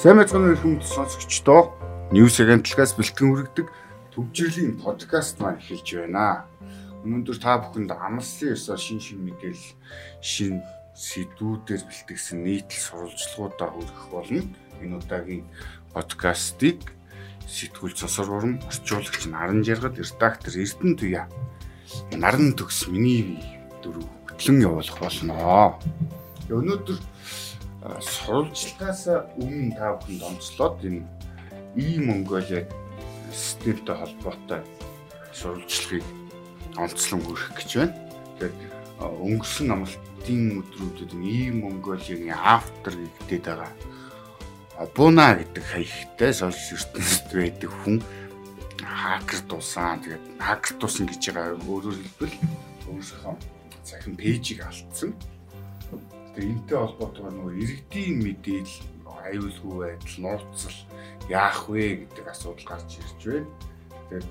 Сайн мэцгэн хүнд сонсогчдоо News агентлагаас бэлтгэн хүргэдэг төвжирлийн подкаст маань эхэлж байна. Өнөөдөр та бүхэнд амлсан ёсоор шин шин мэдээлэл, шин сэдвүүдээр бэлтгэсэн нийтлэл сурвалжлагуудаа хүргэх болно. Энэ удаагийн подкастыг сэтгүүл цосор урам орчуулагч Наран Жаргал редактор Эрдэнэ Туяа Наран төгс миний дөрөв хөтлөн явуулах болно. Өнөөдөр сурвалжлагаас өмнө та бүхэнд онцлоод энэ и Монголиа системтэй холбоотой сурвалжлагыг онцлон хүргэх гэж байна. Тэгээд өнгөрсөн амралтын өдрүүдэд и Монголиагийн автор гэдэг байгаа Буна гэдэг хаягтай сошиал ертөнцид байдаг хүн хакер дуусан. Тэгээд хакер дуусан гэж байгаа өөрөөр хэлбэл өөрийнхөө захин пэйжийг алдсан Тэгээ энтэй холбоотойгоор нөгөө иргэдийн мэдээлэл аюулгүй байдал, нууцл яах вэ гэдэг асуудал гарч ирж байна. Тэгээд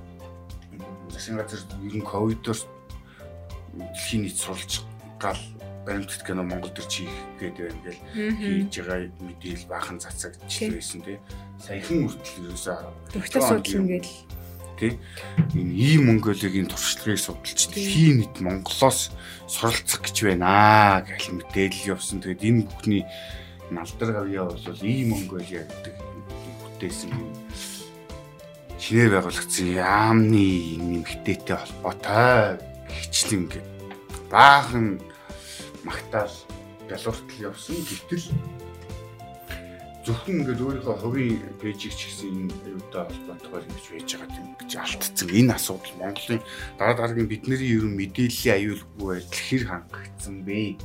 засгийн газар ер нь ковидоор дэлхийн нийт суралж гал баримтат кино Монгол төр чих гэдэг байна гэл хийж байгаа мэдээлэл баахан цацагдж байсан тий. Саяхан хүртэл ерөөсөө төвчтэй судлан гэл тий энэ ийм Монголигийн туршлагыг судалж дэлхийн нийт Монголоос суралцах гэж байна гэх мэдээлэл явсан. Тэгээд энэ бүхний налдар гавьяа бол ийм Монголиа гэдэг бүтээсэн шинээр байгуулагдсан яамны нэмэгдээтэй холбоотой гिचлэн ингээд баахан магтаал бялууртал явсан. Гэтэл зөвхөн ингээд өөрийнхөө хувийн пэйжийг ч гэсэн энэ юутай холбоотойгоор ингэж байж байгаа юм гэж алдцсан. Энэ асуудал Монголын дараа дараагийн бидний ерөн мэдээллийн аюулгүй байдал хэр хангагдсан бэ?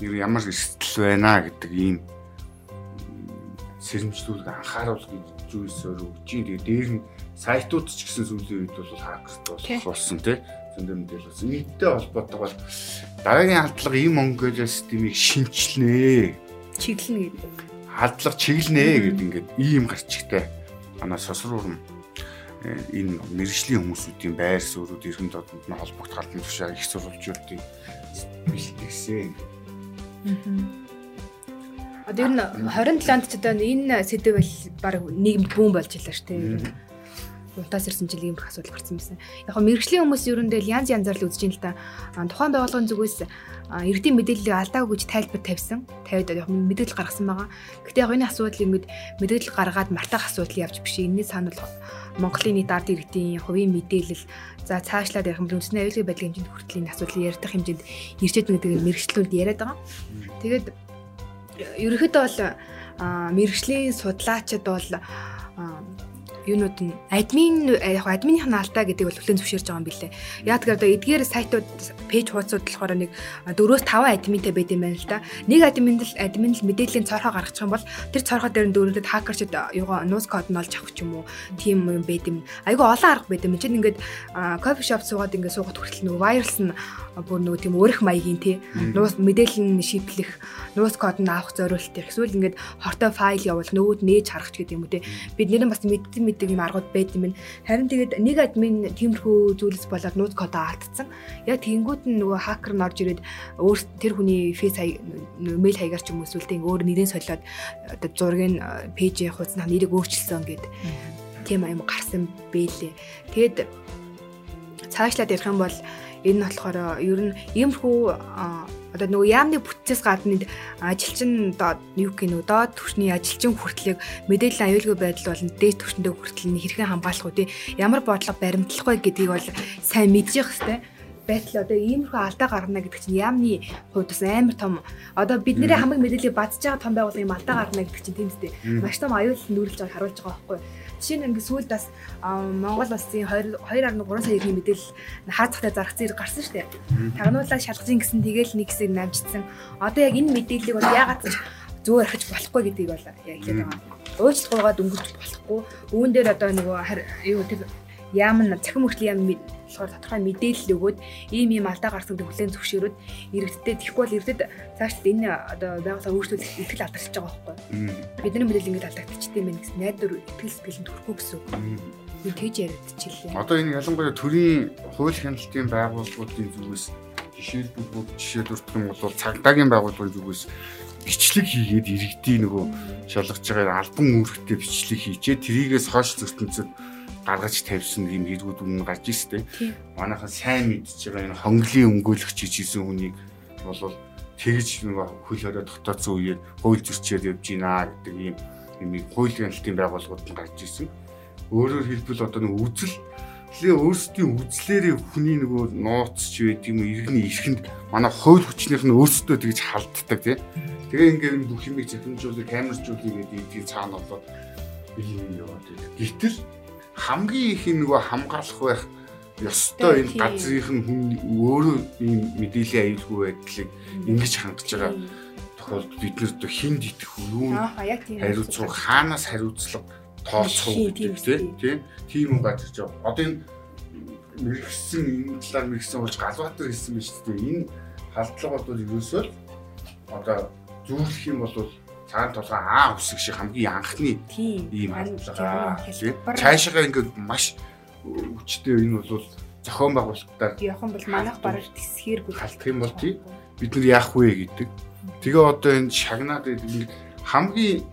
Ер ямар эрсдэл байна гэдэг ийм сэрэмжлүүлэг анхааруулга гэж зүйлсээр өгч юм. Тэгээ дээр нь сайтууд ч гэсэн сүүлийн үед бол хакерт болох болсон тийм зөндөө мэдээлэл болсон. Нийтдээ холбоотойгоор дараагийн халдлага ийм Монголиа системийг шинчлэнэ. Чиглэнэ гэдэг алдлага чиглэнэ гэдэг ингээд ийм гарчигтай манай сосруур э, энэ мэрэгжлийн хүмүүсүүдийн байр суурьуд эрхэм тооцонд нь холбогд халдсан тушаа их сурвалжуулалтыг бэлтгэсэн. Одоо ер нь 27-нд ч одоо энэ сэдв бол баг нийгэмд бүүн болж илаа шүү дээ унтаас ирсэн жил ийм их асуудал гарсан байсан. Яг хөө мэрэгжлийн хүмүүс ерөндөө янз янзаар л үзэж ин л та. Тухайн байгууллагын зүгээс иргэдийн мэдээллийг алдаагүй гэж тайлбар тавьсан. Тавиад яг мэдээлэл гаргасан байгаа. Гэхдээ яг энэ асуудал ингэж мэдээлэл гаргаад мартах асуудал явж биш. Энэний санал Монголын нийт ард иргэдийн хувийн мэдээлэл за цаашлаад ярих юм үндэсний аюулгүй байдлын хэмжээнд хүртэл энэ асуудлыг ярих хэмжээнд ирчээд гэдэг мэрэгчлүүд яриад байгаа. Тэгээд ерөнхийдөө бол мэрэгжлийн судлаачид бол юунууд нь админ яг админийх нь алдаа гэдэг бол хүлэн зөвшөөрж байгаа юм билэ. Яг тэгэхээр одоо эдгээр сайтууд пэйж хуудсууд болохоор нэг 4-5 админтэй байд юм байна л да. Нэг админ л админ л мэдээллийн цорхоо гаргачих юм бол тэр цорхоо дээр нь дөрөвдөд хакерчд юугаа нуус код нь олж авах ч юм уу тийм юм байд юм. Айгу олон арга байд юм. Чинь ингээд кофе шоп суугаад ингээд суугаад хүртэл нөгөө вайрлс нь бүр нөгөө тийм өөрөх маягийн тий нуус мэдээлэл нь шийдлэх нуус код нь авах зориулт их эсвэл ингээд хортой файл явуул нөгөөд нээж харах ч гэдэг юм уу тий бид нэр нь бас мэддэг мэддэг юм аргууд байд юм харин тэгээд нэг админ тиймэрхүү зүйлс болоод нуус кодоо алдсан. Яг тэгэнгүүт нь нөгөө хакер нь орж ирээд өөр тэр хүний фейс мэйл хаягаар ч юм уу тий өөр нэрээ солиод одоо зургийг пэйжийн хуудасны нэрийг өөрчилсөн гэдэг тийм юм гарсан бэлээ тэгээд цаашлаад ярих юм бол Энэ нь болохоор ер нь иймэрхүү одоо нөгөө яамны бүтцээс гадна ажилчин юу нөө доод түвшний ажилчин хүртлийг мэдээлэл аюулгүй байдал болон дээд түвшиндээ хүртэл нь хэрхэн хамгаалах вэ? Ямар бодлого баримтлах вэ гэдгийг бол сайн мэдж явах хэрэгтэй. Байтал одоо иймэрхүү алдаа гаргана гэдэг чинь яамны хувьд бас амар том. Одоо бидний хамаг мэдээллийг бадж байгаа том байгууллага юм алдаа гаргана гэдэг чинь тийм үстэй маш том аюул нүүрлж байгааг харуулж байгаа байхгүй Жишээ нь ингээд сүүлд бас Монгол улсын 2.3 сая иргэний мэдээлэл хаацхтай зарах зэрэг гарсан шүү дээ. Тагнуулаа шалгажин гэсэн тэгэл нэг хэсэг намжчихсан. Одоо яг энэ мэдээллийг бол яагаад ч зүгээр архиж болохгүй гэдгийг бол яг хэлээд байгаа. Уучлалгүйгээд өнгөрч болохгүй. Үүн дээр одоо нөгөө юу тэр яам нь цахим мөртлийн яам болохоор тодорхой мэдээлэл өгөөд ийм ийм алдаа гарсан гэдэг хүлээн зөвшөөрөөд иргэдтэй тэгэхгүй бол иргэдэд цааш энэ одоо байгууллага өөрчлөлт итгэл алдарч байгаа байхгүй. Бидний мэдээлэл ингэж алдагдчихсан юм байна гэсэн найдвар итгэл сэтгэлд төрөхгүй гэсэн үг. Би тэгж яригдчихлээ. Одоо энэ ялангуяа төрийн хууль хяналтын байгууллагуудын зүгээс жишээлбэл жишээ дүртэн бол цагдаагийн байгууллагын зүгээс бичлэг хийгээд иргэдийн нөгөө шалгаж байгаа альбом үүрэгтэй бичлэг хийжээ тэрийгээс хойш зөвтөнцөд гаргаж тавьсан юм хэрэгүүд өмнө гарч ирсэн тийм. Манайхан сайн мэдж байгаа энэ хонглын өмгөөлөгч хийсэн хүнийг бол тэгж нөгөө хөл хорой тогтооцсон үеэр хууль зөрчиөр явж гинэ гэдэг ийм юм хуулийн алтын байгууллагууд нь гарч ирсэн. Өөрөөр хэлбэл одоо нэг үзэл Тэгээ өөрсдийн үзлээрээ хүний нөгөө нууц ч байд юм иргэний эрхэнд манай хууль хүчнийх нь өөрсдөө тэгж халддаг тий. Тэгээ ингээд бүх юмыг захимжуулах, камержуулах гэдэг ийм цаана болоод ийм яваад байдаг. Гэтэл хамгийн их нөгөө хамгаалах байх ёстой энэ газрынх нь хүн өөрөө ийм мэдээллийн аюулгүй байдлыг ингэж хангаж байгаа. Тохиолдолд бид нэр хинд идэх юу хариуцлага хаанаас хариуцлага тооцох гэдэг тийм тийм юм гарч ирж байгаа. Одоо энэ мэрэгсэн энэ талаар мэрэгсэн болж Галбаатар хэлсэн биз дээ. Энэ халдлага бол ерөөсөө одоо зүүрлэх юм бол цаан толгой аа үсэг шиг хамгийн анхны ийм халдлага. Цаашаа ингээд маш хүчтэй энэ бол зохион байгуулалтаар явах бол манайх бараг тисхээргүй халтах юм бол тий бид нар яах вэ гэдэг. Тэгээ одоо энэ шагнаад хамгийн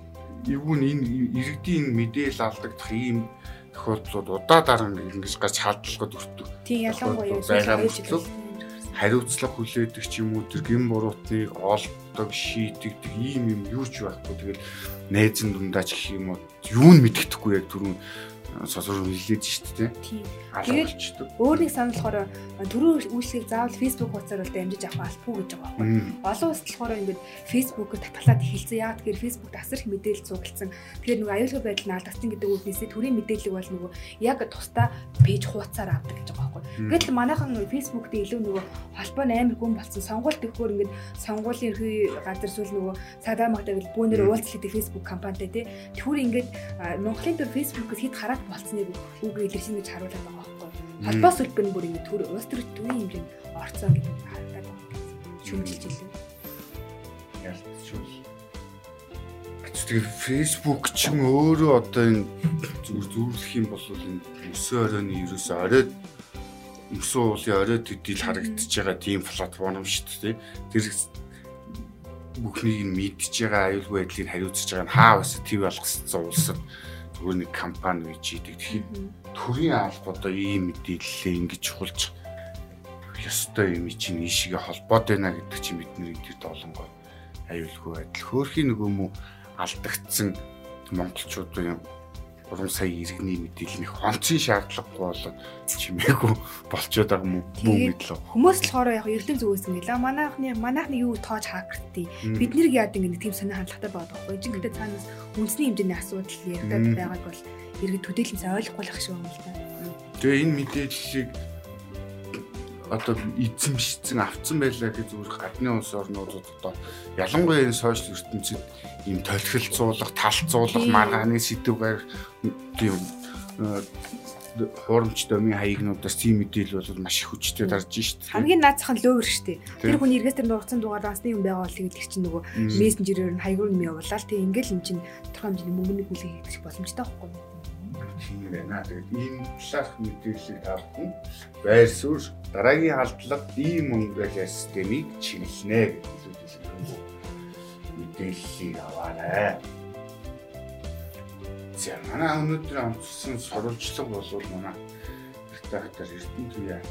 юу нь энэ иргэдийн мэдээлэл алдагдах ийм тохиолдлууд удаадар ингэж гарч халдлагад өртөв. Тийм ялангуяа хариуцлага хүлээдэг ч юм уу тэр гин буруутыг олдог шийтгдэг ийм юм юу ч байхгүй тэгэл найзан дундаач гэх юм уу юу нь мэддэхгүй яг түрүүн сосор хэлээд шүү дээ тийм. Тэгээд өөр нэг санал болохоор төрөө үйлчлэгийг заавал Facebook хуудасаар л дамжиж авах албагүй гэж байгаа байхгүй. Олон улсд болохоор ингээд Facebook-ээр татгалаад эхэлсэн. Яг тэгэхээр Facebook-д асар их мэдээлэл цуглдсан. Тэгэхээр нөгөө аюулгүй байдал наалдсан гэдэг үгнээсээ төрийн мэдээлэл бол нөгөө яг тусдаа пэйж хуудасаар авдаг гэж байгаа байхгүй. Гэтэл манайхан нөгөө Facebook дээр илүү нөгөө холбоо амар гүн болсон. Сонгуульд өгөхөөр ингээд сонгуулийн ерхий газар зүйл нөгөө цагдаа магтаа гэл бүүнээр уулзлаа гэдэг Facebook компанитай тий. Түр ингээд Монголын төр Facebook-ос хэд хараах болцсныг үг илэрсэн гэж харуулдаг байгаа байхгүй. Холбоос үлбэр нь бүр ингэ төр улс төр төвийн хэмжээнд орцоо гэдэг харагдаад байгаа. Шүмжилж илээ. Ялцчул. Тэгэхээр Facebook ч юм өөрөө одоо энэ зүгээр зүүрлэх юм бол энэ өсөө оройн ерөөсөө оройд өсөө уулын оройд төдийл харагдаж байгаа тийм платформ шүү дээ. Тэр бүхнийг нь мэдж байгаа аюулгүй байдлыг хариуцж байгаа нь хаа бас төв болгоцсон улсад зүгээр нэг компани гэж идэг. Тэгэхээр төрийн албадаа ийм мэдээлэлээ ингэж чухалж ёстой юм чинь ийшгээ холбоод байна гэдэг чинь бидний тэр долонгой аюулгүй байдал. Хөөхий нөгөө мө алдагдсан монголчуудын 3 сая иргэний мэдээлэл нэг онцгийн шаардлагагүй болоод чимээгүй болчиход байгаа юм уу мэдлээ. Хүмүүс л хоороо яг эрдэм зүгээс ингээл манайхны манайхны юу тоож хакерти бид нэр яад ингэ тийм сони хандлагатай байгаа байхгүй. Жинхэнэ цаанаас үндэсний хэмжээний асуудал яригдаад байгааг бол иргэд төдийлөнс ойлгохгүй байх шиг юм л та. Тэгээ энэ мэдээллийг одоо эзэмшсэн авцсан байлаа гэж зүгээр гадны улс орнуудад одоо ялангуяа энэ сошиал ертөнцид ийм толхилцуулах, талцуулах, маргааны сэдв гарах тийм хуурамч домын хаягнуудаас тийм мэдээлэл бол маш их хүчтэй дарж шít. Хамгийн наацхан лөөвөр штэ. Тэр хүн эргээс тэр нурцсан дугаар насны юм байгаа бол гэдэг чинь нөгөө мессенжерээр нь хаягруу юм явуулаад тэг ингээл юм чинь тодорхой хэмжээний мөнгөний хүлээг хийх боломжтой байхгүй юу? тийм байна. Тэгээд ийм талаарх мэдээллийг тавхан байр суурь дараагийн халдлага ийм мөнгөлийн системийг чиглэнэ гэж хэлсэн мэдээллийг аваарай. За манай өнөөдөр онцсон сурвалжлага бол манай Эртахтар Эрдэнэ туяа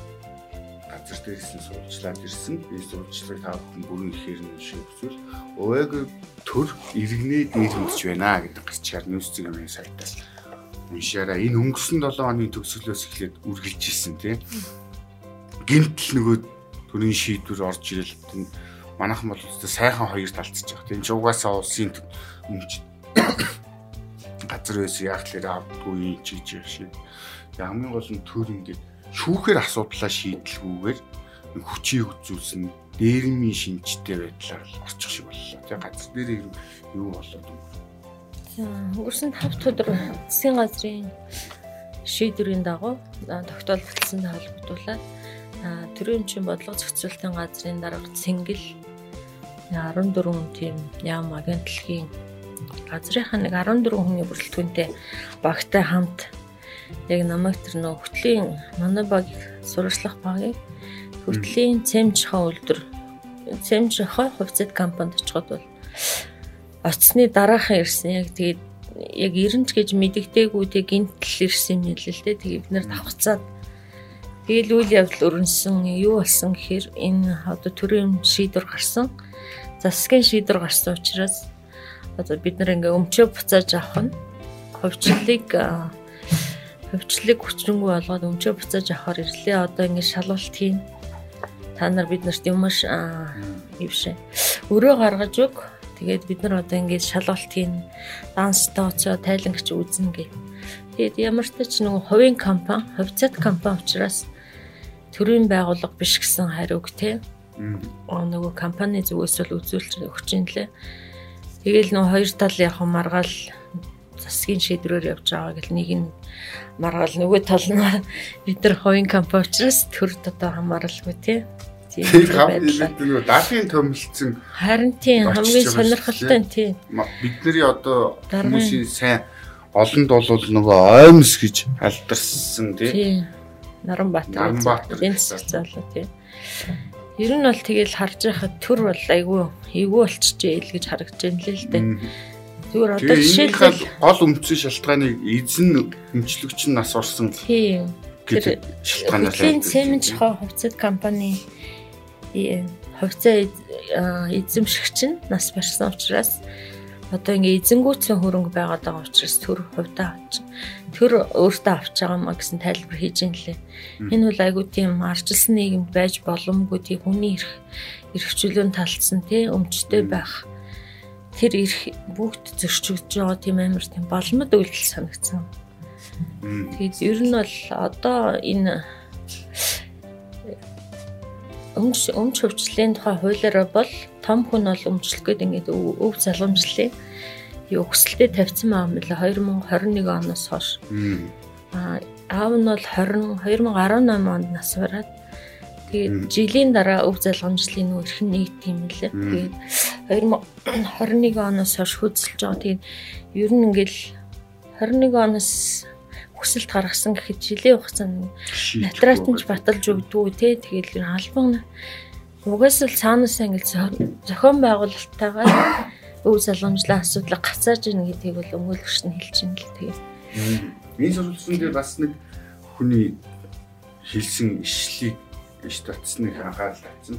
газар дээрсэн сурвалжлаад ирсэн. Би сурвалжлагыг та бүхэн бүрэн ихээр нь шийдвэл өөг төр иргэнээ дээр мэдж байна гэдэг гарчаар нүүс зэг юм сайтаас уншаараа энэ өнгөрсөн 7 оны төгсгөлөөс эхлээд үргэлж ирсэн тийм. Гинтл нөгөө төрийн шийдвэр орж ирэл манайхан бол үстэй сайхан хоёр талцж байгаа. Тийм ч угаасаа улсын өмч газар байсан яг л авдгүй чиж шиг. Хамгийн гол нь төр ингээд шүүхээр асуудлаа шийдэлгүйгээр хүчийг үзүүлсэн дээрмийн шинжтэй байдлаар орчих шиг боллоо. Тэгээ газар дээр юу болоод өнгөрсөн 5 өдөр засгийн газрын шийдвэрийн дагуу тогтоолцсон холбогдуулаад төрийн чин бодлого зохицуулалтын газрын дарга Цэнгэл 14 тийм яам агентлагийн газрынхаа нэг 14 хүний бүрэлдэхүүнтэй багтай хамт яг намайг тэр нөө хөтлийн манай баг сурчлах багийг хөтлийн цэмж ха үлдэр цэмж хой хувьцат компанид очиход бол оцсны дараахан ирсэн яг тэгээд яг 90 ч гэж мэдэгдээгүй тэг гинтл ирсэн юм л л дээ. Тэгээ бид нэр давхцаад тэгэл үйл явдал өрнсөн юу болсон гэхээр энэ одоо төрийн шийдвэр гарсан. Засгийн шийдвэр гарсан учраас одоо бид нар ингээ өмчөө буцааж авах нь хувьчлалыг хувьчлалыг хүчрэнгүй болгоод өмчөө буцааж авахар ирлээ. Одоо ингээ шалгалт хийн. Та нар бид нарт юм маш юу шээ. Өрөө гаргаж өг Тэгээд бид нар одоо ингээд шалгалт хийн данс тооцоо тайлангч үзнэ гэ. Тэгээд ямар ч ч нэг хувийн компани, хувьцаат компани учраас төрийн байгууллага биш гэсэн хариуг те. Нөгөө компани зүгээс бол үзүүлж өгч юм лээ. Тэгэл нөгөө хоёр тал яг маргаал засгийн шийдвэрээр явж байгаа гэл нэг нь маргаал нөгөө тал нь бид нар хувийн компани учраас төр одоо хамааралгүй тий. Тийм байдлаа. Даалын төмөлцөн харин тийм хамгийн сонирхолтой нь тийм. Бидний одоо хүмүүсийн сайн олонд бол нөгөө оймс гэж алдарсан тийм. Наранбаатар. Наранбаатарын залуу тийм. Ер нь бол тэгэл харж байхад төр бол айгүй эйгүү болчихжээ л гэж харагдаж байна л л дээ. Зүгээр одоо жишээлбэл гол өмцсөн шалтгааныг эзэн өмчлөгч нь нас орсон. Тийм. Тэр шалтгаанаас л. Сэмж хоо хувьцат компани хувьцаа эзэмшигч нь нас барсан учраас одоо ингээ эзэнгүүцэн хөрөнгө байгаад байгаа учраас төр хувьдаа авч төр өөртөө авч байгаа маа гэсэн тайлбар хийж юм лээ. Энэ бол айгуу тийм арчилсан нийгэмд байж боломгүй тийм хүний эрх эрхчлүүн талцсан тий өмчтэй байх. Тэр эрх бүгд зөрчигдөж байгаа тийм амар тийм боломд үйлдэл санагдсан. Тэгээд ер нь бол одоо энэ өмч өмч хөвчлийн тухай хуулиараа бол том хүн бол өмчлөх гээд ингээд өв залгамжлалын өгсөлтөд тавьсан байгаа юм лээ 2021 оноос хойш. Аа аав нь бол 20 2018 онд нас бараад тэгээд жилийн дараа өв залгамжлалын нөх эрхэн нэгт юм лээ. Тэгээд 2021 оноос хойш хөдөлж байгаа. Тэгээд ер нь ингээл 21 оноос хүсэлт гаргасан гэхэд жилийн хугацаанд натратанч баталж өгдгүү те тэгэл албан угаас л цаанаас ангил зохион байгуулалттайгаар өв залгамжлаа асуудлыг гацааж ийн гэдгийг бол өмгөөлөгч нь хэлж ин л тэгээ. Энэ сурвалжсан дээр бас нэг хүний хэлсэн ишлийг иш татсныг анхаарал татсан.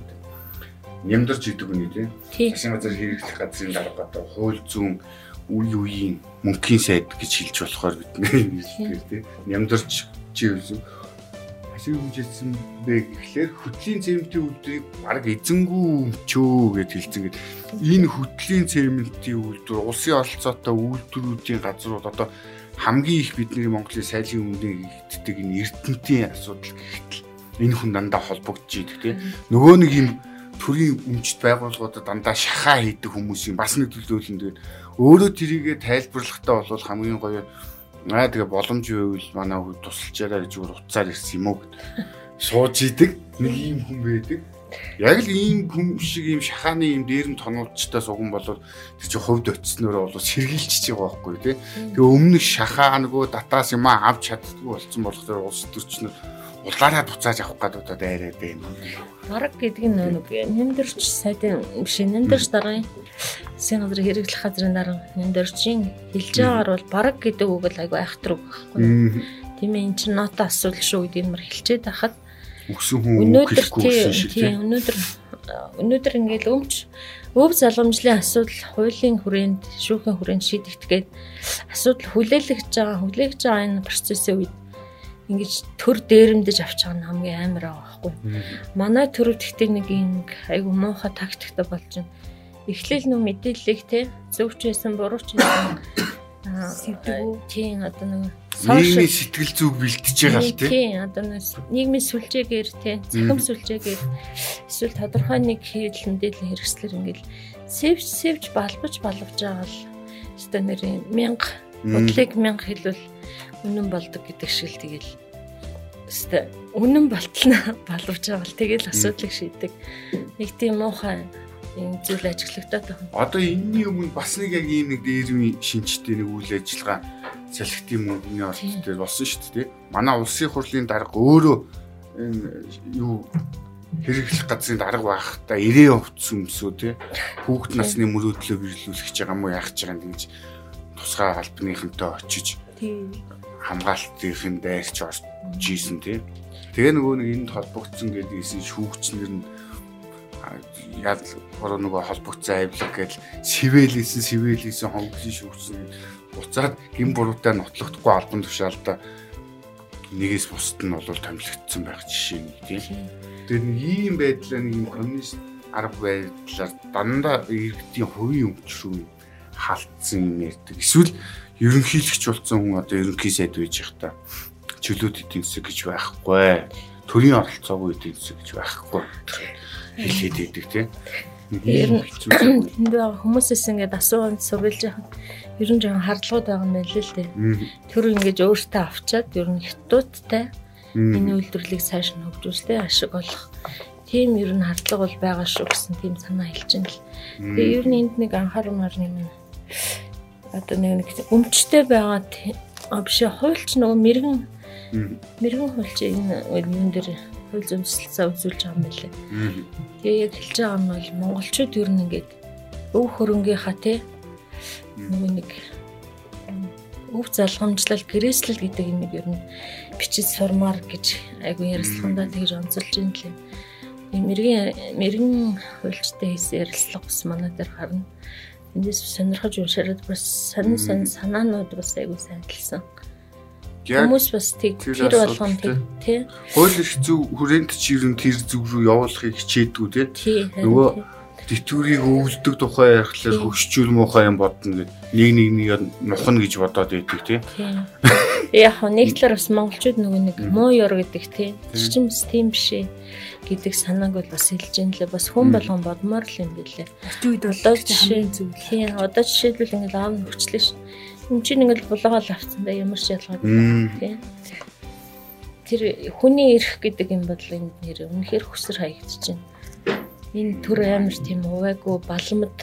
Нямдарч идэг үний тийм. Засгийн газар хэрэглэх газрын дарга одоо хууль зүүн үе үеийн мөнхийн сайд гэж хэлж болохоор бидний хэлдэг тийм нямдарч чи үзв хашиг хэмжээсэн бэ гэхлээр хөтлийн цементийн үйлдвэрийг баг эзэнгүү өмчөө гэж хэлсэн гэд энэ хөтлийн цементийн үйлдвэр улсын оролцоотой үйлдвэрүүдийн газрууд одоо хамгийн их бидний Монголын сайлын өмнө игддэг энэ эрдэнтийн асуудал гэхтэл энэ хүн дандаа холбогдож идэг тийм. Нөгөө нэг юм төрийн өмчт байгууллагуудад дандаа шахаа хийдэг хүмүүсийн бас нэг төлөөлөл нь өөрөө тэрийгэ тайлбарлахдаа бол хамгийн гоё аа тэгээ боломж байвал манай хүү тусалчаараа гэж үр уцаар ирсэн юм уу гэд сууж идэг нэг ийм хүн байдаг. Яг л ийм хүн шиг ийм шахааны ийм дээрэн тонолчтой суган болоод тэр чинь хувьд очисноор бол сэргийлчихэж байгаа байхгүй тий. Тэгээ өмнөх шахаа нөгөө датаас юм авч чаддгүй болсон болохоор улс төрчнөр улаараа буцааж авах гэдэг удаа дайраад байна. Бараг гэдэг нь нэг нэмдэрч сайдын биш нэмдэрч дараагийн засгийн газрын хэрэглэх газрын дарга нэмдэрчийн хэлж байгаагаар бол бараг гэдэг үг л айгүй айхтар үг байхгүй. Тийм ээ эн чинь нота асуудал шүү гэдэг нь мөр хэлчихэд байхад өгсөн хүн шиг тийм өнөөдөр өнөөдөр ингээл өмч өв залгамжлын асуудал хуулийн хүрээнд шүүхийн хүрээнд шийдэгдэх гээд асуудал хүлээлгэж байгаа хүлээгж байгаа энэ процессын үед ингэж төр дээрэмдэж авч байгаа нь хамгийн амар байгаа байхгүй. Манай төрөв тэгтээ нэг юм айгу муухай тактиктай болж байна. Эхлээл нөө мэдээллийг те зөвч байсан буруу ч байсан сэдвүү тийм одоо нэг нийгмийн сэтгэл зүг бэлтэж байгаа л тийм одоо нийгмийн сүлжээгээр тийм захим сүлжээгээр эсвэл тодорхой нэг хэвлэл мэдээллийн хэрэгслэр ингээл сэвж сэвж балбаж балвж байгаа л. Өстой нэрийн мянга бодлыг мянга хэлвэл үнэн болдог гэдэг шиг л тэгэл өстой үнэн болтолно балвж байгаа л тэгэл асуудлыг шийдэг. Нэг тийм муухай энэ зүйл ажиглагтаад байна. Одоо энэний өмнө бас нэг яг ийм нэг дээрвийн шинжтэй нэг үйл ажиллагаа салхитын мөнгөний орт дээр болсон шүү дээ. Манай улсын хурлын дарга өөрөө энэ юу хэрэглэх газрын дарга байхдаа ирээ хувцс өмсөө тий хүүхд насны мөрөөдлөө биелүүлэх гэж байгаа мó яах гэж байгаа юм гэж тусгай албаныхантай очиж хамгаалтынхын дайрч орж ийсэн тий Тэгээ нөгөө нэг энд холбогдсон гэдгийгсэн шүүгчнэр нь яд бороо нөгөө холбогдсон авилга гэж сивэлээсэн сивэлээсэн хонглын шүүгчсэн буцаад гин буруутай нотлохдохгүй албан тушаалда нэгээс бусд нь бол томилогдсон байх жишээ нэг тийм. Тэр нэг ийм байдлаа нэг юм коммунист арга байдлаар дандаа иргэдийн хувийн өмчрүү халтсан юм ярьдаг. Эсвэл ерөнхийлөгч болсон хүн одоо ерөнхий сайд байж их та чөлөөт эдийн засаг гэж байхгүй. Төрийн оролцоогүй эдийн засаг гэж байхгүй. Хэлээд идэг тийм. Ер нь хүмүүсээс ингээд асуусан сурвалж яхад ер нь жоохон хардлагууд байгаа юм байна л дээ. Тэр ингээд өөртөө авчаад ер нь хятадтай энэ үйлдвэрлэлийг цааш нь хөгжүүлэлтэй ашиг олох тийм ер нь хардлага бол байгаа шүү гэсэн тийм санаа хэлж байна л. Тэгээ ер нь энд нэг анхаарамаар юм одоо нэг нэг өмчтэй байгаа биш хуульч нөгөө мэрэгэн мэрэгэн хуульч энэ юм дээр хууль зэмсэлцээ үзүүлж байгаа юм байлээ. Тэгээ яг хэлж байгаа нь бол монголчууд ер нь ингээд өв хөрөнгийнхаа те нөгөө нэг өв залгамжлал гэрээслэл гэдэг юм ер нь бичиж сурмаар гэж айгу ярилцлагандаа тэгж онцолж юм лээ. Мэрэгэн мэрэгэн хуульчтай хийсэн ярилцлага бас манай дээр харна. Эндээс сонирхож уншаад бас сонин сонин санаанууд бас айгу сайн талсан. Хүмүүс бас тэг тэр болгон тэг тий. Хууль эрх зөв хүрээнд чи ер нь тэр зүг рүү явуулахыг хичээдгүү тий. Нөгөө тэтгэврийг өвлөдөг тухай ярихлаар хөгшчүүл муухай юм бодно гэд нэг нэг нэг нухна гэж бодоод байдаг тий. Яг нэг талаар бас монголчууд нөгөө нэг муу ёр гэдэг тий. Тэр чинь бас тийм биш ээ гэдэг санааг бол бас хэлж ин лээ бас хүн болгон бодмоор л юм билээ. Орчин үед одоо жишээ зөв. Тий. Одоо жишээлбэл ингээл аав нь хүчлээ ш Эм чинь ингээл булаагаал авцсан да ямар ч ялгаа тийм. Тэр хүний эрх гэдэг юм бол энд нэр үнэхээр хүсэр хаягдж байна. Энэ төр амар тийм увайгүй баламд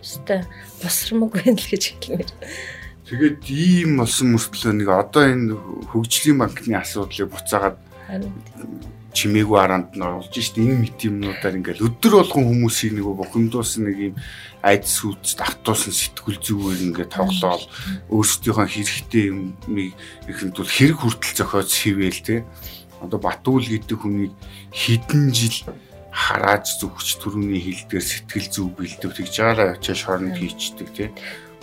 өстой босромог байна л гэж хэлмээр. Тэгээд ийм болсон мөртлөө нэг одоо энэ хөгжлийн банкны асуудлыг буцаагаад чимээгүй араанд нь оруулж шít энэ мэт юмнуудаар ингээл өдөр болгон хүмүүсийг нэг бухимдуулсан нэг юм айдас үүс давтуулсан сэтгүүл зүгээр ингээд тоглоол. Өөрсдийнхөө хэрэгтэй юмыг ихэнд бол хэрэг хүртэл зохиож хийвэл те. Одоо Батүүл гэдэг хүнийг хэдэн жил харааж зүгч төрөний хилдгээр сэтгэл зүв бэлдэв тэгж жаараа очиж шоронд хийчдэг те.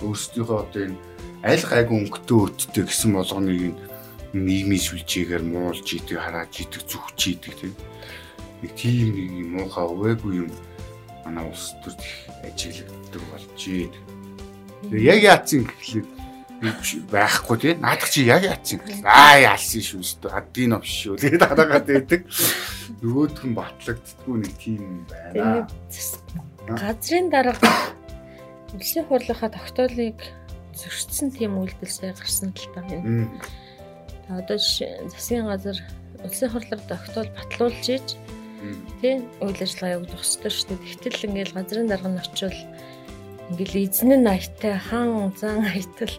Өөрсдийнхөө одоо энэ аль гайгүй өнгөтэй өттэй гэсэн болгоныг нийгмийн сүлжээгээр муулж идэг хараад идэг зүхж идэг тийм. Нэг тийм нэг муухай өвөөгүй юм. Манай улс төр ажиглагддаг болжээ. Тэгээ яг яатсан гэхлээр байхгүй тий наадах чи яг яатсан гэхлээр. Аа яалсан шүү дээ аддин овш шүү. Тэгээд дараагаад байдаг нөгөөх нь батлагддггүй нэг тийм юм байна. Газрын дарга улсын хурлынхаа тогтоолыг зөрчсөн тийм үйлдэл сая гарсан л юм одоо засгийн газар улсын хурлаар тогтоол батлуулж ийж тийм үйл ажиллагаа явагдах ёстой шүү дээ. Тэгтэл ингээл газрын дарга нь очивол ингээл эзэн нь аяттай хаан зан аятал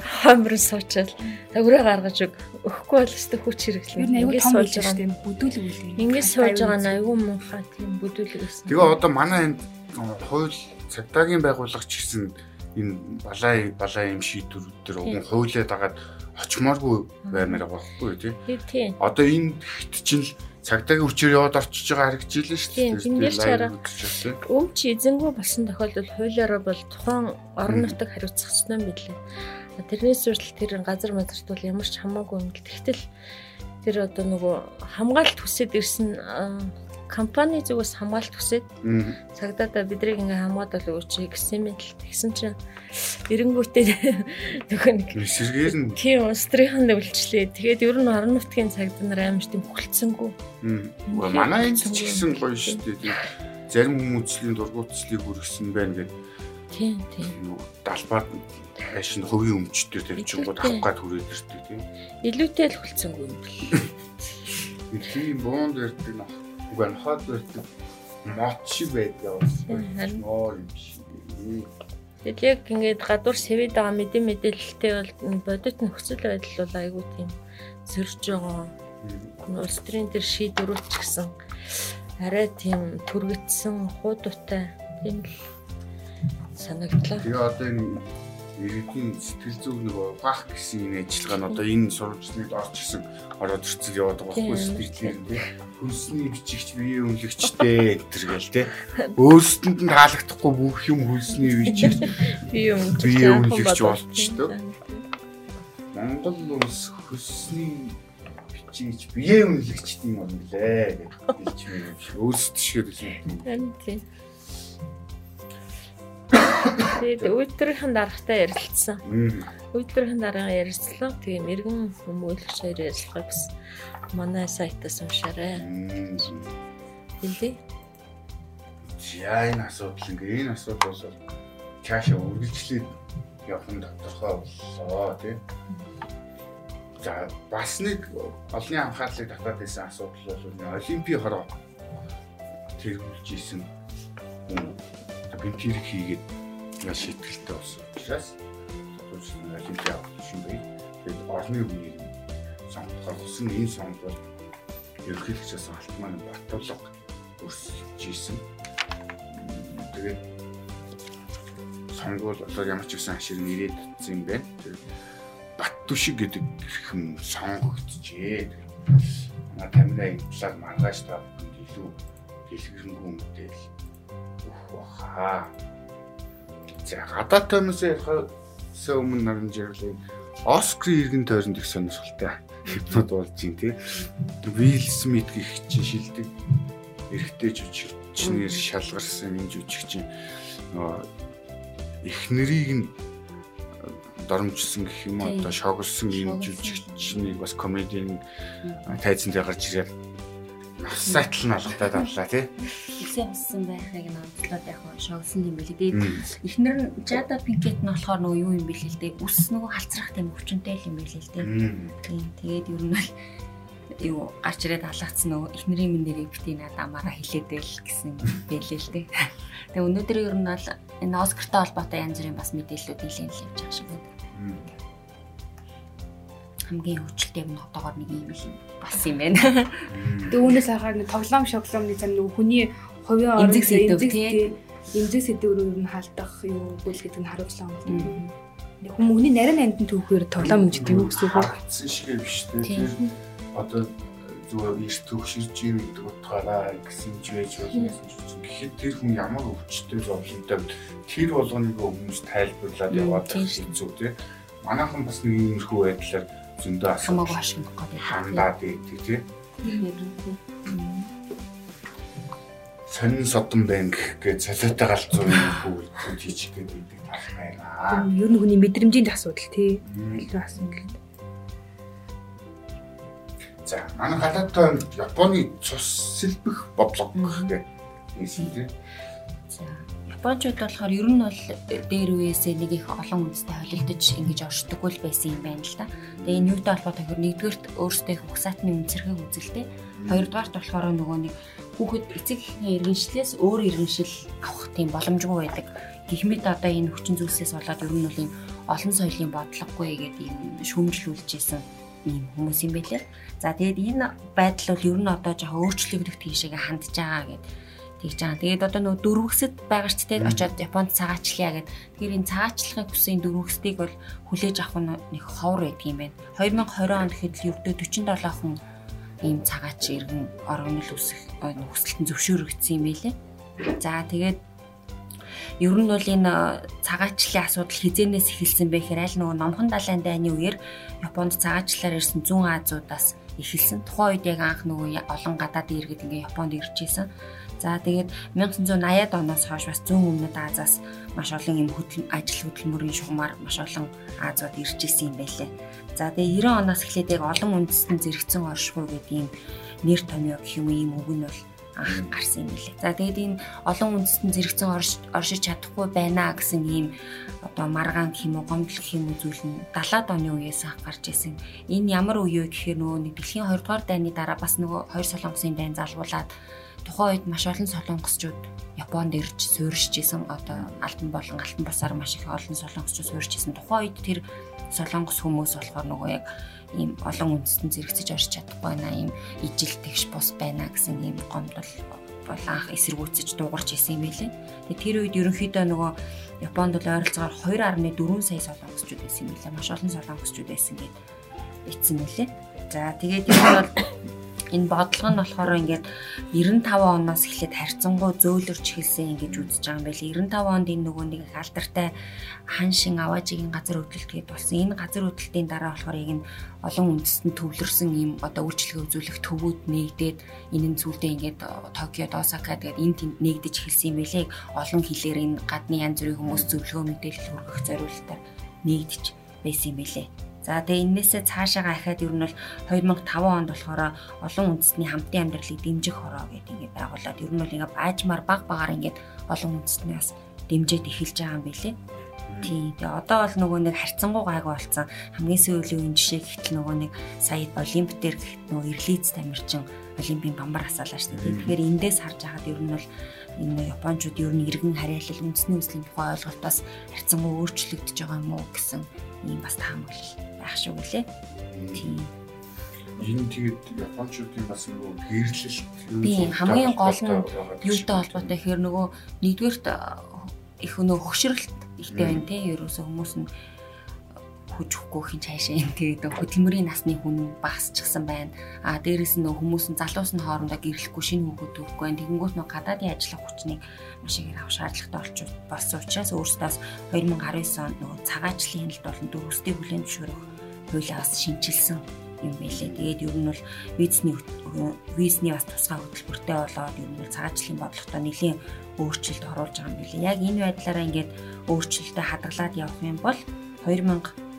хамрын суучаал. Төгрөө гаргаж өг өгөхгүй бол өстө хүч хэрэглэн. Ингээд сууж байгаа. тийм бүдүүлэг үйл юм. Ингээд сууж байгаа нь айгүй муухай тийм бүдүүлэг гэсэн. Тэгээ одоо манай энд хууль цагдаагийн байгууллага ч гэсэн энэ балаа балаа юм шийдвэрүүд төр уг хуулиад агаад очимооргүй баймаар байхгүй тий. Тийм. Одоо энэ хэд чинь цагдаагийн хүчээр яваад орчиж байгаа харагдж илээ шүү дээ. Тийм, дээр ч хараа. Өмч эзэнгүй болсон тохиолдолд хуулиараа бол тухайн орон нутаг юм билээ. Тэрнээс үртэл тэр газар мазарт бол ямар ч хамаагүй юм. Тэгтэл тэр одоо нөгөө хамгаалалт хүсэж ирсэн компани зүгээс хамгаалт хүсээд цагдаа бидрийг ингээ хамгаалал өгөөч гэсэн юм л тэгсэн чинь эренгүүтээ нөхөө нэг эсэргээр нь тийм устрийнхан өвлчлээ. Тэгээд ер нь орон нутгийн цагдаа нар амар тийм хүлцэнгүй. Манай энэ ч гэсэн гоё шүү дээ. Зарим хүмүүсийн дургуутслыг хүргэсэн байна гэдэг. Тийм тийм. Далбаад ашин хувийн өмчтөр тавьчихгууд авах гад хүрээд ирдэг тийм. Илүүтэй л хүлцэнгүй юм бэл. Тийм боонд ярьдаг нөх Уг нь хот байдаг мот шиг байдаг Харин. оор юм шиг. Тэгэл яг ингээд гадуур сэвэд байгаа мэдээ мэдээлэлтэй бол бодит нөхцөл байдал бол айгүй тийм сэрж байгаа. Улс төрийн төр шийдвэрүүч гэсэн арай тийм түргэтсэн хуудуутай тийм л санагдлаа. Тэгээ одоо энэ иргэдийн сэтгэл зүг нөгөө бах гэсэн энэ ажиллагаа нь одоо энэ сурвалжлалд орч исэн ороод ирцэл яваад байгаа байхгүй сэтгэлээр тий хөлсний бичигч биеийн үнэлэгчтэй энэ гэл тий өөрсдөнд нь таалагдахгүй бүх юм хөлсний бичигч биеийн үнэлэгч болчихдог Монгол улс хөлсний бичигч биеийн үнэлэгчтэй юм лээ гэж хэлж байна юм шиг. Өөрсдөө шиг юм. Тий Тэгээд үйлдвэрийн даргатай ярилцсан. Үйлдвэрийн дарга ярилцлаа. Тэгээ мэрэгэн хүмүүлэгч хоёр ярилцлага бас манай сайтаас уншаарай. Хэлээ. Яа энэ асуудал ингээ энэ асуудал бол цаашаа үргэлжлээд явах нь тодорхой боллоо тийм. За бас нэг олонний анхаарлыг татаад байсан асуудал бол олимпийн хороо тэргүүлж исэн хүн гэмтэрэг хийгээд маш шийтгэлтэй болсон учраас тодорхой олимпиад авах юм бай. Тэгээд орны үеийг сонгохоор болсон энэ сонгол бол ерөнхийлөгчөөс алтман батлага өрсөлдөж исэн. Тэгээд сонгол одоо ямар ч гэсэн ашиг нэрээд утсан юм байна. Бат түшиг гэдэг хэрхэн сонгогдчихээ. Манай камера энэ талаар маргааш та илүү дэлгэрэнгүй мэдээлэл өгөх баха. За гадаад томоос ярихаас өмнө наран жирлээ. Оскарын иргэн тойронд их сонирхолтой хипнод болж юм тий. Вилл Смит гэх чинь шилдэг. Эрэгтэй жүжигчнэр шалгарсан энэ жүжигчин. Нөгөө их нэрийг нь доромжсон гэх юм одоо шогсон энэ жүжигчнийг бас комедийн тайзанд гарч ирээд сайтл нь алгатаад авлаа тий. Үсээ болсон байхыг нь онцлоод яг шогсон юм билээ. Тэгээд эхнэр нь Jada Pinkett нь болохоор нөгөө юу юм бэлээ л дээ. Үс нөгөө халцрах тийм өвчнөй юм билээ л дээ. Тийм. Тэгээд ер нь бол юу гарч ирээд алгацсан нөгөө эхнэрийн минь нэрийг бити надамаараа хилээдэл гэсэн бэлээ л дээ. Тэгээ өнөөдөр ер нь бол энэ Оскартай холбоотой янз бүрийн бас мэдээллүүд нэлээд л явж байгаа шиг байна хамгийн хөвчлөлтэй юм одоогоор нэг юм л болсон юм байна. Тэгээ үүнээс харахаар нэг тоглоом шоглоомны зам нэг хүний хувийн орон эмзэг сэдв эмзэг сэдвээр ер нь халдах юу гүйл гэдэг нь харуулсан юм байна. Нэг хүмүүний нарийн амтнд түүхээр тоглоом юм гэдэг юу гэсэн үг вэ? Хатсан шиг биш үү? Одоо зүгээр их төгширж юм гэдэг утгаараа гэсэн ч байж болно гэсэн гэхэд тэр хүн ямар өвчтэй зовлонтой тэр болгоныг өмнөс тайлбарлаад яваад байх хэцүү тий. Манайхан бас нэг иймэрхүү байдлаар зөндөө хамаагүй ашиглах гэдэг. Хандаад байдаг тий. Сонин содон банк гэж солиотой галзуу юм хөвөлт хийчих гээд байдаг тал байна. Ер нь хүний мэдрэмжийн асуудал тий. Илүү асуудал. За манай гадаадтай Японы цус сэлбэх бодлого гэх юм тий. Японочууд болохоор ер нь бол дээр үеэсээ нэг их олон үндэстэй холилдож ингэж оршдоггүй л байсан юм байна л да. Тэгээ энэ юутай холбоотой гэхээр нэгдүгээрт өөрсдөө их угсаатны үнцэрхэг үзэлтэй. Хоёрдугаарт болохоор нөгөө нэг хүүхэд эцэг эхний иргэншлээс өөр иргэншил авах тийм боломжгүй байдаг. Гихмэд одоо энэ хүчин зүйлсээс болоод ер нь бол юм олон соёлын бодлогогүй гэдэг юм шүүмжлүүлж исэн ийм хүмүүс юм байлээ. За тэгээд энэ байдал бол ер нь одоо жоохон өөрчлөгдөх тийшээгээ хандж байгаа гэдэг тэгж байгаа. Тэгээд одоо нөгөө дөрвөсөд байгаа ч тийм очиод Японд цагаачлая гэд. Тэгэхээр энэ цагаачлахын хүсэн дөрвөсдгийг бол хүлээж авах нь нэг ховор байдаг юм байна. 2020 онд гэхэд л ердөө 47 хүн ийм цагаач иргэн орогнол үсэх хүсэлтэн зөвшөөрөгдсөн юм байлээ. За тэгээд ер нь бол энэ цагаачлалын асуудал хизэнээс эхэлсэн бэ гэхээр аль нөгөө номхон далайн дайны үеэр Японд цагаачлалаар ирсэн зүүн Азиудаас эхэлсэн. Тухайн үед яг анх нөгөө олон гадаад иргэд ингээ Японд ирж исэн. За тэгээд 1980-ад оноос хойш бас зүүн өмнөд Азаас маш олон юм хөдөл ажил хөдөлмөрийн шугамар маш олон Азууд ирж исэн юм байлээ. За тэгээд 90 оноос эхлээд яг олон үндэстэн зэрэгцэн оршихуй гэдэг юм нэр томьёо гэх юм ийм үг нь бол анх гарсан юм билээ. За тэгээд энэ олон үндэстэн зэрэгцэн оршиж чадахгүй байна гэсэн ийм одоо маргаан гэх юм уу гомдол гэх юм зүйл нь 70-ад оны үеэс анх гарч исэн. Энэ ямар үе вэ гэхээр нөгөө нэг дэлхийн 2 дугаар дайны дараа бас нөгөө хоёр солонгосын дайн залгуулад тухайн үед маш олон солонгосчууд Японд ирж суурьшиж исэн одоо алтан болон алтан бусаар маш их олон солонгосчууд суурьшиж исэн. Тухайн үед тэр солонгос хүмүүс болохоор нөгөө яг ийм олон үндэстэн зэрэгцэж орж чадахгүй байна. Ийм ижил тэгш бус байна гэсэн ийм гомдол бол анх эсэргүүцэж дуугарч исэн юм байлээ. Тэгээ тэр үед ерөнхийдөө нөгөө Японд бол ойролцоогоор 2.4 сая солонгосчууд байсан юм байлээ. Маш олон солонгосчууд байсан гэд ицсэн мөлий. За тэгээд нь бол энэ бодлого нь болохоор ингээд 95 оноос эхлээд харьцангуй зөөлөрч эхэлсэн ингэж үзэж байгаа юм байл. 95 онд энэ нөгөө нэг их алдартай хан шин аваажигийн газар хөдлөлт гээд болсон. Энэ газар хөдлөлтийн дараа болохоор яг энэ олон үндэстэн төвлөрсөн ийм одоо үйлчлэгээ үзүүлэх төвүүд нэгдээд энэ нь зүйлдээ ингээд Токиод Осака тэгээд энд тэнд нэгдэж эхэлсэн юм байлээ. Олон хилээр энэ гадны янз бүрийн хүмүүс зөвлөгөө мэдээлэл хүргэх зориулалтаар нэгдэж байсан юм байлээ. За тэгээ энээсээ цаашаага ахаад ер нь бол 2005 онд болохоор олон үндэстний хамтын амьдралыг дэмжих хороо гэдэг ингээд байгуулад ер нь бол ингээд баажмаар баг багаар ингээд олон үндэстний бас дэмжиж эхэлж байгаа юм билэ. Тийм. Тэгээ одоо бол нөгөө нэг харьцангуй гайг болсон. Хамгийн сүүлийн жишээ гэхтэл нөгөө нэг сая олимп дээр гэхт нөгөө ирлиц тамирчин олимпийн бамбар асаалаа шүү дээ. Тэгэхээр эндээс харж байгаад ер нь бол энэ японочууд ер нь иргэн харьяалал үндэсний өслийн тухай ойлголтоос харьцангуй өөрчлөгдөж байгаа юм уу гэсэн ийм бас таамаглал байх шүү гэлээ. Тийм. Энэ тэгээд японочдын бас нөгөө гэрлэлт Тийм хамгийн гол нь юутай холбоотой гэхээр нөгөө нэгдүгээрт их нөгөө хөшрөлт ихтэй байна те ерөөсөө хүмүүс нь хүчрэхгүй хин цаашаа юм тэгээд хөдөлмөрийн насны хүн багасчихсан байна. А дээрэс нь хүмүүс нь залуус нь хоорондоо гэрлэхгүй шинэ хүүхэд төрөхгүй байна. Тэгэнгүүт нөө гадаадын ажиллах хүчнийг маш их авах шаардлагатай болсон учраас өөрөөсөө 2019 онд нөгөө цагаачлалын хяналт болон дөрөвсдийн хүлээн зөвшөөрөх хуулиа бас шинчилсэн юм байлээ. Тэгээд ер нь бол визний визний бас тусгай хөтөлбөртэй болоод ер нь бол цагаачлалын бодлоготой нэлийн өөрчлөлт оруулж байгаа юм билээ. Яг энэ байдлаараа ингээд өөрчлөлтөд хадгалаад явах юм бол 2000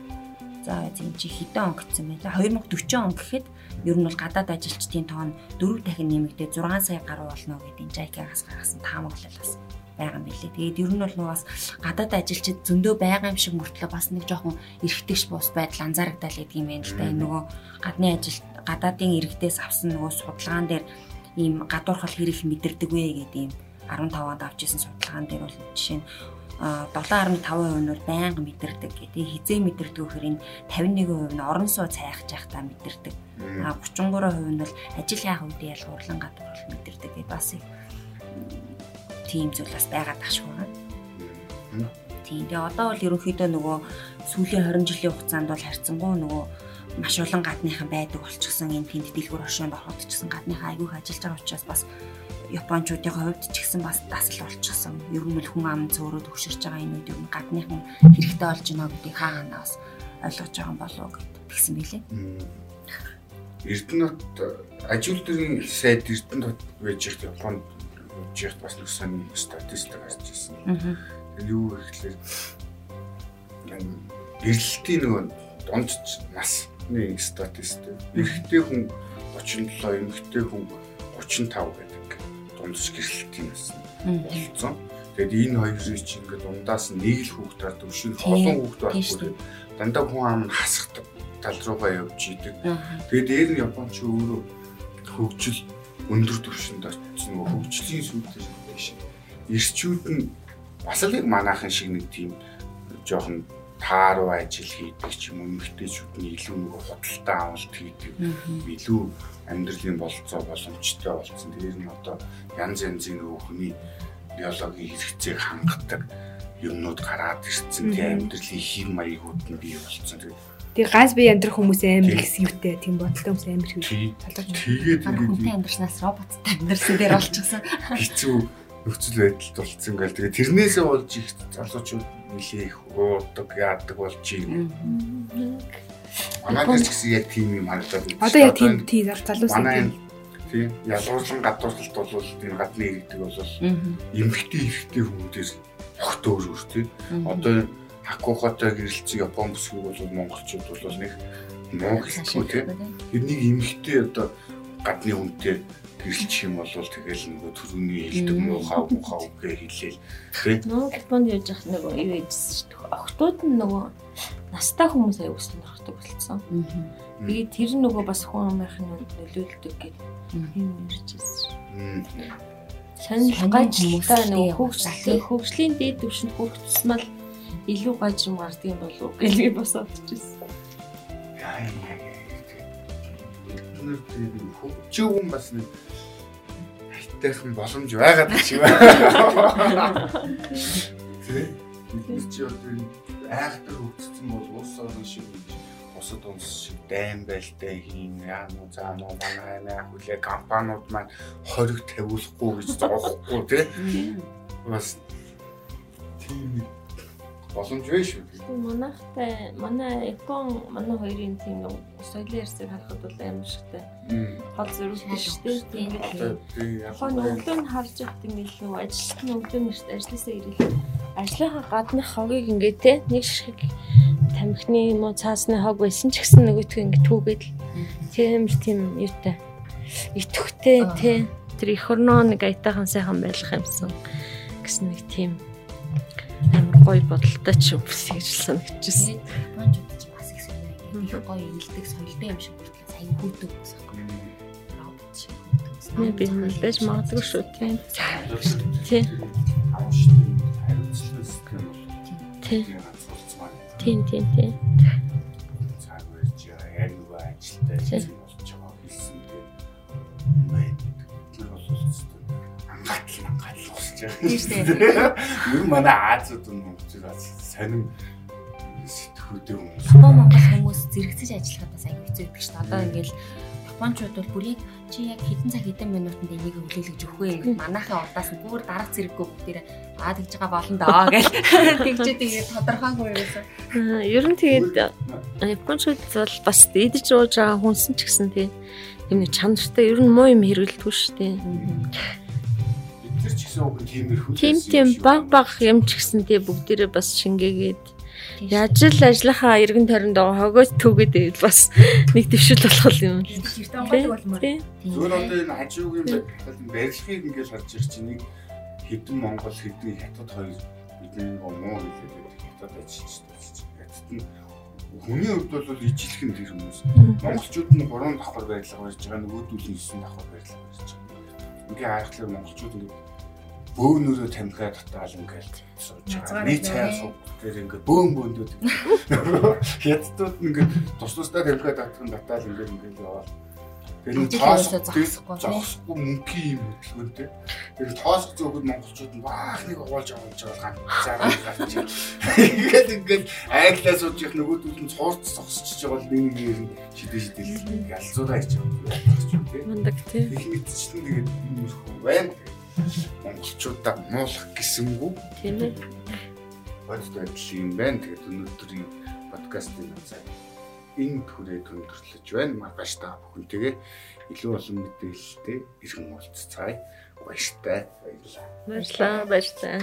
За эзэн чи хэдэн он гэсэн бэ? 2040 он гэхэд ер нь бол гадаад ажилчдын тоо нь 4 дахин нэмэгдээ 6 сая гаруй болно гэдэг JICA-гаас гаргасан таамаглал бас байгаа юм билээ. Тэгээд ер нь бол нөгөө бас гадаад ажилчид зөндөө байгаа юм шиг мөртлөө бас нэг жоохон эргэтгэж бус байдал анзаарагдал гэдэг юм байна л да. Энэ нөгөө гадны ажил гадаадын иргэдээс авсан нөгөө судалгаан дээр ийм гадуурхал хэрэг мэдэрдэг вэ гэдэг юм 15 онд авч исэн судалгаан дээр бол жишээ нь 7.5% нь байнга мэдэрдэг гэдэг. Хизээ мэдэрдэг гэхээр энэ 51% нь орон суу цайхаж байхдаа мэдэрдэг. А 33% нь бол ажил яах үедээ ялгуурлан гадуур мэдэрдэг гэдэг бас тийм зүйл бас байгаад тах шүү. Тийм. Тэгээ одоо бол ерөнхийдөө нөгөө сүүлийн 20 жилийн хугацаанд бол харьцангуй нөгөө маш олон гадныхан байдаг болчихсон энэ тэнд дэлгүүр оршинд ороход ч гэсэн гадныхан айгүйх ажиллаж байгаа учраас бас Япончуудын хувьд ч гэсэн бас дасал болчихсон. Ер нь л хүн ам зөөрөө төвширч байгаа энэ үед ер нь гадныхан хэрэгтэй болж байна гэдгийг хаанаас ойлгож байгаа болов гэсэн мэлээ. Эрдэнэт ажилтны сайд Эрдэнэт байж их Японд жигт бас нэг сонин статистик гарч ирсэн. Тэр юу гэхэлэр эрэлтийн нөгөө дунд насны статистик. Эрэгтэй хүн 37, эмэгтэй хүн 35 гэдэг дундч гэрэлтийн насны болцсон. Тэгэд энэ хоёрын чинь ингээд дундаас нэг л хүүхд таардаг шиг олон хүүхд байхгүй. Дандаа хүн ам хасахдаг тал руугаа явж идэг. Тэгээд дээр нь Японч өөрөө хөгжил өндөр түвшинд очсон нөгөө хөгжлийн сүлдээр биш. Ирчүүд нь бас л яг манайхан шиг нэг тийм жоохон тааруу ажил хийдэг ч юм уу эмэгтэйчүүд нь илүү нөгөө худалдаа авалт хийдэг. Илүү амьдралын болцоо боломжтой болсон. Тэр нь одоо янз янзын нөгөө хүний биологийн хэрэгцээг хангадаг юмнууд гараад ирсэн. Тэгээ амьдралын хэм маягууд нь бий болсон. Тэгээ Тэгээ ганц бие амьдрах хүмүүс амар их юутэй тийм бодолтой хүмүүс амар их талж. Тэгээд ингээд амьдрснаас роботтай амьдрсан дээр олчихсан. Хэцүү нөхцөл байдалд болцсон ингээл тэгээ тэрнээсээ болж их залуучууд нэлээ их уудаг яадаг болж юм. Манай дээр ч гэсэн яг тийм юм харагдаад байна. Одоо яг тийм тийм залуус тийм тийм ялгуурлан гадуурлалт бол тийм гадны иргэдэг бол эмхтэй эрэгтэй хүмүүдээс огт өөр өөр тийм. Одоо Хакухатай гэрэлцсэн Япон бүсгүй бол монголчууд бол нэг муу хэлэхгүй тийм. Энийг эмхтэй одоо гадны хүнтэй гэрэлчих юм бол тэгэл нөгөө төрөний хэлдэг муухай муухай үгээ хэлээл тийм. Нөгөө Японд явж явах нөгөө юу яжсэн шүү дээ. Охтууд нь нөгөө настай хүмүүс өсөлт нөхдөг болсон. Би тэр нөгөө бас хүн амынхны нөлөөлдөг гэдэг юм ярьжсэн. Сонир гажлаа нөгөө хөгжлийн хөгжлийн дээд түвшинд хүрэх тусмал илүү гажрам гардаг юм болов уу гэж би бас бодчихсон. Яа яа. Тэр хөгжөө хүн бас нэг сайдайхан боломж байгаад гэж байна. Тэ? Бид чи одоо айхтар хөгжсөн бол улс орон шиг бусад улс шиг дайм байлтай хийн яа нуу заа нуу манай наа хүлээ компаниуд маань хориг тавиулахгүй гэж зоохгүй тий. Бас тийм боломж вэ шүү. Манайхтай манай Япон манай хоёрын тийм соёлын ярьцыг харахад бол амар шигтэй. Гол зөрүүлтэй шүү дээ. Тэгээд Японы өглөө нь харж явахт ингээд л ажилт нь өглөө нэрт ажлаасаа ирэл ажлынхаа гадны хогийг ингээд те нэг шиг тамхины юм уу цаасны хог байсан ч гэсэн нөгөөтгөө ингэ түүгээд тиймэр тийм юутай. Итгэвтэй тий тэр их орноо нэг аятайхан сайхан байх юмсан гэсэн нэг тийм гоё бодолтой ч биш гэж санагдчихсэн. Японууд ч бас их соёлтой их гоё илдэг соёлтой юм шиг бүртлээ сайн хүүдэг гэсэн юм. Робот шиг. Нэ би мэдээж магадгүй шүү тийм. Тийм. Тийм. Тийм тийм байж яг нэг ажилтай болж байгаа хэлсэн тийм. Мэн тэр бол ангаатлан ангаатлан усж байгаа. Тийм шүү. Нь манай Азиуд нь сонин сэтгхүүдээ хүмүүс. Япон монгол хүмүүс зэрэгцэж ажиллахад бас аягүй хэцүү байдаг шүү дээ. Одоо ингээл Япончууд бол бүрийг чи яг хэдэн цаг хэдэн минутанд энийг хүлээлгэж өгөх вэ манайхаа удаас нь бүр дараг зэрэггүй бүгдээр аа тэгж байгаа болно доо гэж тэгчээд ингээд тодорхойгүй юусэн. Ер нь тэгээд Япончууд бол бас идэж ууж байгаа хүнсэн ч гэсэн тийм нэг чанартай ер нь муу юм хэрэглэдэггүй шүү дээ. Нар ч гэсэн уг тиймэрхүү. Тийм тийм баг баг юм ч гэсэн тийм бүгдээрээ бас шингээгээд Яаж л ажлынхаа эргэн тойронд байгаа хогоос байвал бас нэг төвшил болох юм. Зүгээр одоо энэ хажуугийн барилгыг ингээд харж ирж чинь нэг хэдэн Монгол хэдэн хятад хоёр бидний муу хэлээд хятад ажиллаж байна. Хятад нь хүний хувьд бол ижилхэн тэр хүмүүс. Монголчууд нь 3 давхар байрлал барьж байгаа нөгөөдүүл нь 9 давхар байрлал барьж байгаа. Ингээ харахад монголчууд ингээ бөөнөрөө тамхиа татаал ингээл сууж байгаа. Нийт цай сууг дээр ингээд бөөн бөөндүүд. Хятадууд ингээд тус тусдаа тамхиа татах нь татаал ингээд ингээд яваад. Тэр нь тоос зогсохгүй мөнхийн юм хөдөлгөөнтэй. Тэр тоос зөөхөд монголчууд нь баах нэг угаалж авч байгаа ганцаараа гарч. Ингээд ингээд айглаа сууж их нөгөөдөл нь цуурц зогсчихж байгаа л нэг нэг юм шидэ шидэ ялзуулаа хийж байгаа. Мандаг тий. Их мэдчихсэн тэгээд юм байна монголчуудаа муулах гэсэнгүү. Тийм ээ. Бодит байдал юм байна. Тэгээд өнөөдрийн подкастын цаг энэ түрээд өндөрлөж байна. Маргааш та бүхэнтэйгээ илүү олон мэдээлэлтэй иргэн уулзцаая. Баяртай. Баярлалаа. Баярлалаа.